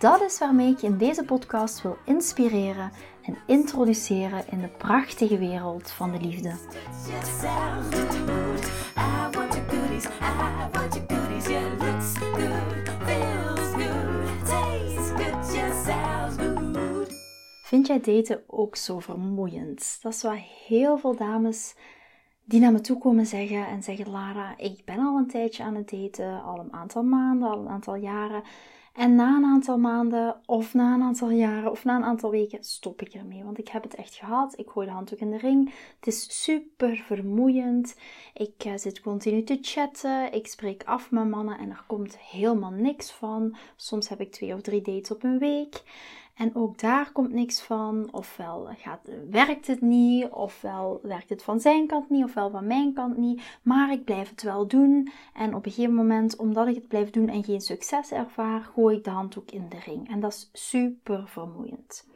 Dat is waarmee ik je in deze podcast wil inspireren en introduceren in de prachtige wereld van de liefde. Vind jij daten ook zo vermoeiend? Dat is wat heel veel dames die naar me toe komen zeggen en zeggen: Lara, ik ben al een tijdje aan het daten, al een aantal maanden, al een aantal jaren. En na een aantal maanden, of na een aantal jaren, of na een aantal weken stop ik ermee. Want ik heb het echt gehad. Ik gooi de handdoek in de ring. Het is super vermoeiend. Ik uh, zit continu te chatten. Ik spreek af met mannen en er komt helemaal niks van. Soms heb ik twee of drie dates op een week. En ook daar komt niks van. Ofwel gaat, werkt het niet, ofwel werkt het van zijn kant niet, ofwel van mijn kant niet. Maar ik blijf het wel doen. En op een gegeven moment, omdat ik het blijf doen en geen succes ervaar, gooi ik de handdoek in de ring. En dat is super vermoeiend.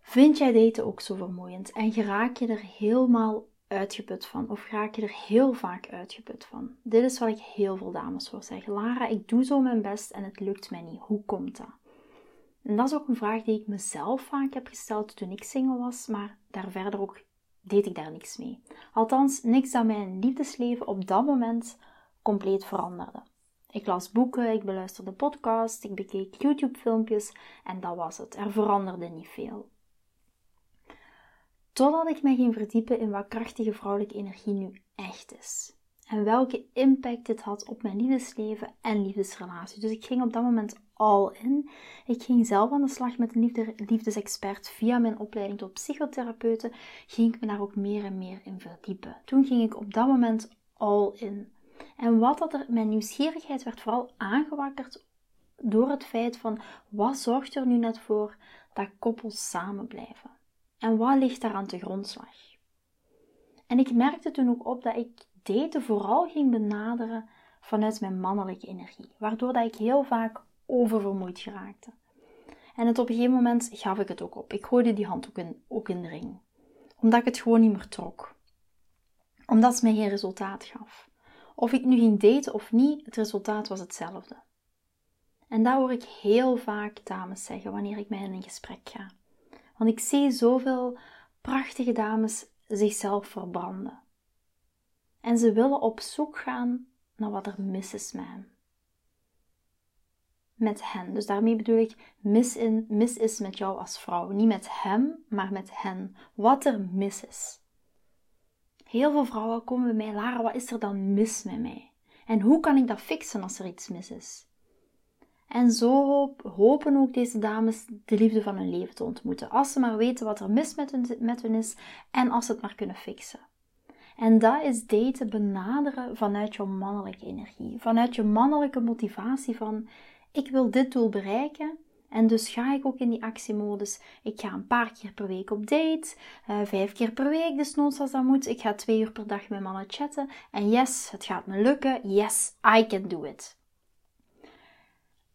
Vind jij daten ook zo vermoeiend en geraak je er helemaal uitgeput van? Of raak je er heel vaak uitgeput van? Dit is wat ik heel veel dames voor zeg. Lara, ik doe zo mijn best en het lukt mij niet. Hoe komt dat? En dat is ook een vraag die ik mezelf vaak heb gesteld toen ik single was, maar daar verder ook deed ik daar niks mee. Althans, niks dat mijn liefdesleven op dat moment compleet veranderde. Ik las boeken, ik beluisterde podcasts, ik bekeek YouTube-filmpjes en dat was het. Er veranderde niet veel. Totdat ik me ging verdiepen in wat krachtige vrouwelijke energie nu echt is en welke impact dit had op mijn liefdesleven en liefdesrelatie. Dus ik ging op dat moment all in. Ik ging zelf aan de slag met een liefdesexpert via mijn opleiding tot psychotherapeute. Ging ik me daar ook meer en meer in verdiepen. Toen ging ik op dat moment all in. En wat dat er, mijn nieuwsgierigheid werd vooral aangewakkerd door het feit van wat zorgt er nu net voor dat koppels samen blijven? En wat ligt daar aan de grondslag? En ik merkte toen ook op dat ik daten vooral ging benaderen vanuit mijn mannelijke energie, waardoor dat ik heel vaak oververmoeid geraakte. En het op een gegeven moment gaf ik het ook op. Ik gooide die hand ook in, ook in de ring, omdat ik het gewoon niet meer trok. Omdat het mij geen resultaat gaf. Of ik nu ging daten of niet, het resultaat was hetzelfde. En dat hoor ik heel vaak dames zeggen wanneer ik met hen in gesprek ga. Want ik zie zoveel prachtige dames zichzelf verbranden. En ze willen op zoek gaan naar wat er mis is met hen. Met hen. Dus daarmee bedoel ik, mis, in, is met jou als vrouw. Niet met hem, maar met hen. Wat er mis is. Heel veel vrouwen komen bij mij, Lara, wat is er dan mis met mij? En hoe kan ik dat fixen als er iets mis is? En zo hopen ook deze dames de liefde van hun leven te ontmoeten. Als ze maar weten wat er mis met hun, is en als ze het maar kunnen fixen. En dat is daten benaderen vanuit jouw mannelijke energie. Vanuit je mannelijke motivatie van ik wil dit doel bereiken. En dus ga ik ook in die actiemodus. Ik ga een paar keer per week op date. Uh, vijf keer per week, dus noods als dat moet. Ik ga twee uur per dag met mannen chatten. En yes, het gaat me lukken. Yes, I can do it.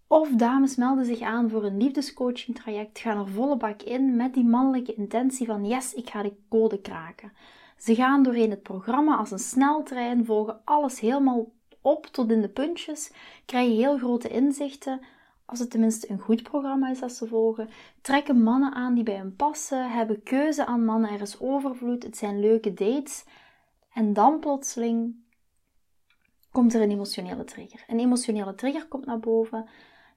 Of dames melden zich aan voor een liefdescoaching traject, gaan er volle bak in met die mannelijke intentie van yes, ik ga de code kraken. Ze gaan doorheen het programma als een sneltrein, volgen alles helemaal op tot in de puntjes, krijgen heel grote inzichten, als het tenminste een goed programma is dat ze volgen, trekken mannen aan die bij hen passen, hebben keuze aan mannen, er is overvloed, het zijn leuke dates. En dan plotseling komt er een emotionele trigger. Een emotionele trigger komt naar boven,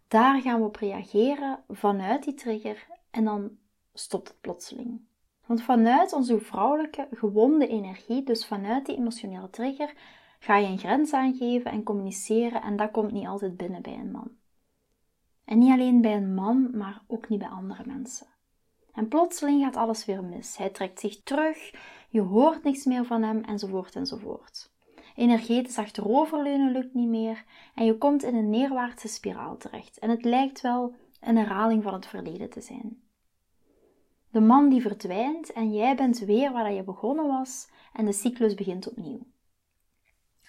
daar gaan we op reageren vanuit die trigger en dan stopt het plotseling. Want vanuit onze vrouwelijke gewonde energie, dus vanuit die emotionele trigger, ga je een grens aangeven en communiceren en dat komt niet altijd binnen bij een man. En niet alleen bij een man, maar ook niet bij andere mensen. En plotseling gaat alles weer mis. Hij trekt zich terug, je hoort niks meer van hem enzovoort enzovoort. Energetisch achteroverleunen lukt niet meer en je komt in een neerwaartse spiraal terecht. En het lijkt wel een herhaling van het verleden te zijn. De man die verdwijnt en jij bent weer waar je begonnen was en de cyclus begint opnieuw.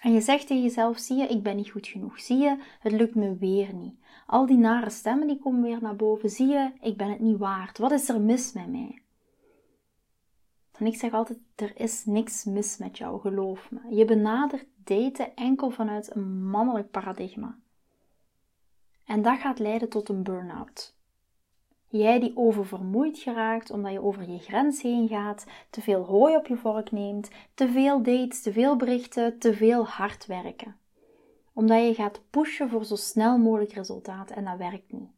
En je zegt tegen jezelf, zie je, ik ben niet goed genoeg. Zie je, het lukt me weer niet. Al die nare stemmen die komen weer naar boven. Zie je, ik ben het niet waard. Wat is er mis met mij? En ik zeg altijd, er is niks mis met jou, geloof me. Je benadert daten enkel vanuit een mannelijk paradigma. En dat gaat leiden tot een burn-out. Jij die oververmoeid geraakt omdat je over je grens heen gaat, te veel hooi op je vork neemt, te veel dates, te veel berichten, te veel hard werken. Omdat je gaat pushen voor zo snel mogelijk resultaat en dat werkt niet.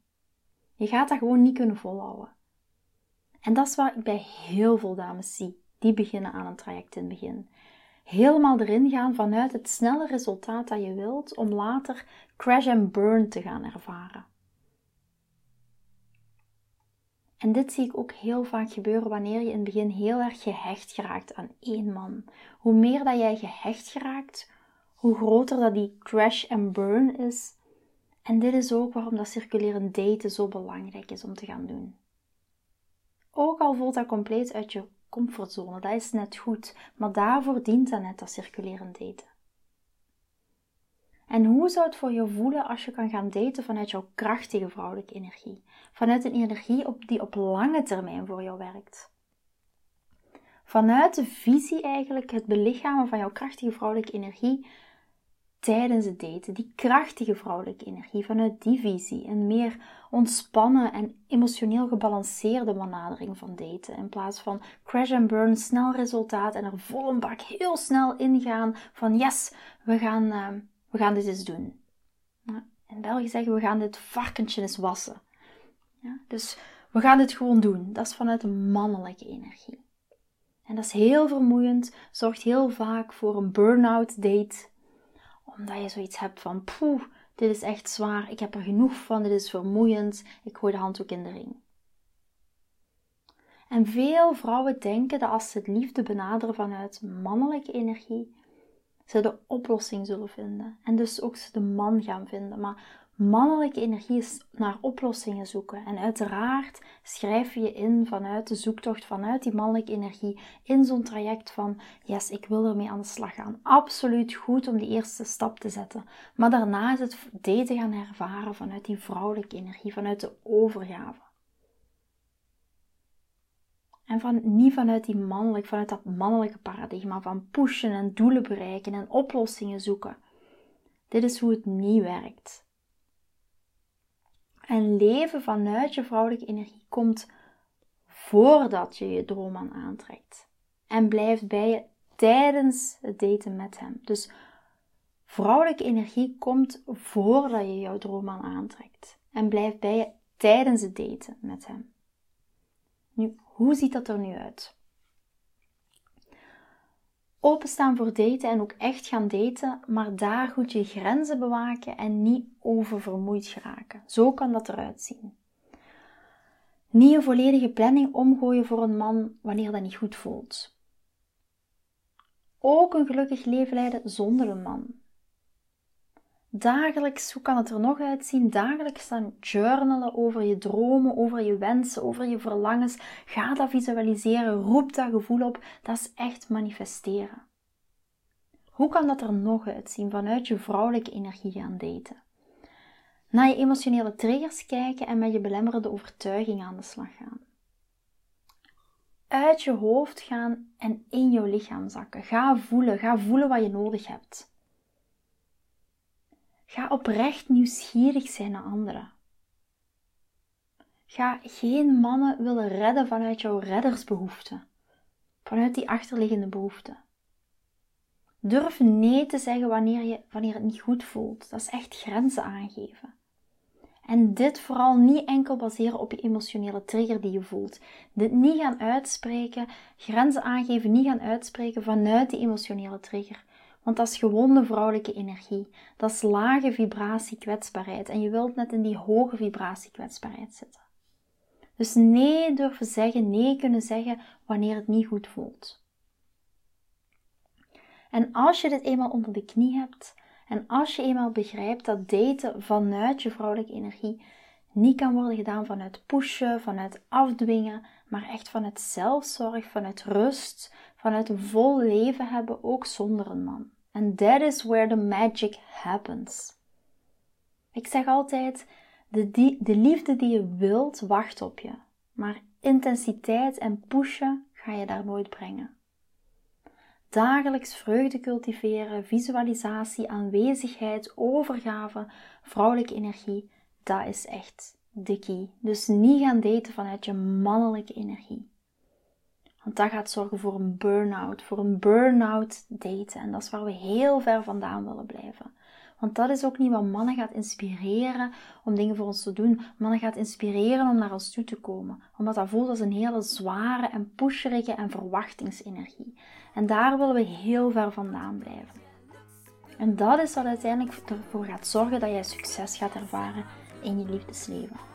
Je gaat dat gewoon niet kunnen volhouden. En dat is wat ik bij heel veel dames zie die beginnen aan een traject in het begin. Helemaal erin gaan vanuit het snelle resultaat dat je wilt om later crash and burn te gaan ervaren. En dit zie ik ook heel vaak gebeuren wanneer je in het begin heel erg gehecht geraakt aan één man. Hoe meer dat jij gehecht geraakt, hoe groter dat die crash and burn is. En dit is ook waarom dat circulerend daten zo belangrijk is om te gaan doen. Ook al voelt dat compleet uit je comfortzone, dat is net goed, maar daarvoor dient dat net dat circulerend daten. En hoe zou het voor je voelen als je kan gaan daten vanuit jouw krachtige vrouwelijke energie? Vanuit een energie op, die op lange termijn voor jou werkt. Vanuit de visie eigenlijk, het belichamen van jouw krachtige vrouwelijke energie tijdens het daten. Die krachtige vrouwelijke energie vanuit die visie. Een meer ontspannen en emotioneel gebalanceerde benadering van daten. In plaats van crash and burn, snel resultaat en er vol een bak heel snel ingaan van yes, we gaan... Uh, we gaan dit eens doen. in België zeggen we gaan dit varkentje eens wassen. Ja, dus we gaan dit gewoon doen. Dat is vanuit een mannelijke energie. En dat is heel vermoeiend, zorgt heel vaak voor een burn-out date. Omdat je zoiets hebt van, poeh, dit is echt zwaar, ik heb er genoeg van, dit is vermoeiend, ik gooi de handdoek in de ring. En veel vrouwen denken dat als ze het liefde benaderen vanuit mannelijke energie, ze de oplossing zullen vinden. En dus ook ze de man gaan vinden. Maar mannelijke energie is naar oplossingen zoeken. En uiteraard schrijf je in vanuit de zoektocht, vanuit die mannelijke energie, in zo'n traject van, yes, ik wil ermee aan de slag gaan. Absoluut goed om die eerste stap te zetten. Maar daarna is het daten gaan ervaren vanuit die vrouwelijke energie, vanuit de overgave. En van, niet vanuit die mannelijk, vanuit dat mannelijke paradigma van pushen en doelen bereiken en oplossingen zoeken. Dit is hoe het niet werkt. En leven vanuit je vrouwelijke energie komt voordat je je droomman aantrekt. En blijft bij je tijdens het daten met hem. Dus vrouwelijke energie komt voordat je jouw droomman aantrekt. En blijft bij je tijdens het daten met hem. Nu, hoe ziet dat er nu uit? Openstaan voor daten en ook echt gaan daten, maar daar goed je grenzen bewaken en niet oververmoeid geraken. Zo kan dat eruit zien. Niet een volledige planning omgooien voor een man wanneer dat niet goed voelt. Ook een gelukkig leven leiden zonder een man. Dagelijks, hoe kan het er nog uitzien? Dagelijks dan journalen over je dromen, over je wensen, over je verlangens. Ga dat visualiseren, roep dat gevoel op. Dat is echt manifesteren. Hoe kan dat er nog uitzien vanuit je vrouwelijke energie gaan daten? Naar je emotionele triggers kijken en met je belemmerende overtuiging aan de slag gaan. Uit je hoofd gaan en in jouw lichaam zakken. Ga voelen, ga voelen wat je nodig hebt. Ga oprecht nieuwsgierig zijn naar anderen. Ga geen mannen willen redden vanuit jouw reddersbehoeften, vanuit die achterliggende behoeften. Durf nee te zeggen wanneer, je, wanneer het niet goed voelt. Dat is echt grenzen aangeven. En dit vooral niet enkel baseren op je emotionele trigger die je voelt. Dit niet gaan uitspreken, grenzen aangeven, niet gaan uitspreken vanuit die emotionele trigger. Want dat is gewonde vrouwelijke energie. Dat is lage vibratie kwetsbaarheid. En je wilt net in die hoge vibratie kwetsbaarheid zitten. Dus nee durven zeggen, nee kunnen zeggen wanneer het niet goed voelt. En als je dit eenmaal onder de knie hebt en als je eenmaal begrijpt dat daten vanuit je vrouwelijke energie niet kan worden gedaan vanuit pushen, vanuit afdwingen, maar echt vanuit zelfzorg, vanuit rust, vanuit een vol leven hebben, ook zonder een man. And that is where the magic happens. Ik zeg altijd: de, de liefde die je wilt, wacht op je. Maar intensiteit en pushen ga je daar nooit brengen. Dagelijks vreugde cultiveren, visualisatie, aanwezigheid, overgave, vrouwelijke energie, dat is echt de key. Dus niet gaan daten vanuit je mannelijke energie. Want dat gaat zorgen voor een burn-out, voor een burn-out daten. En dat is waar we heel ver vandaan willen blijven. Want dat is ook niet wat mannen gaat inspireren om dingen voor ons te doen. Mannen gaat inspireren om naar ons toe te komen. Omdat dat voelt als een hele zware en pusherige en verwachtingsenergie. En daar willen we heel ver vandaan blijven. En dat is wat uiteindelijk ervoor gaat zorgen dat jij succes gaat ervaren in je liefdesleven.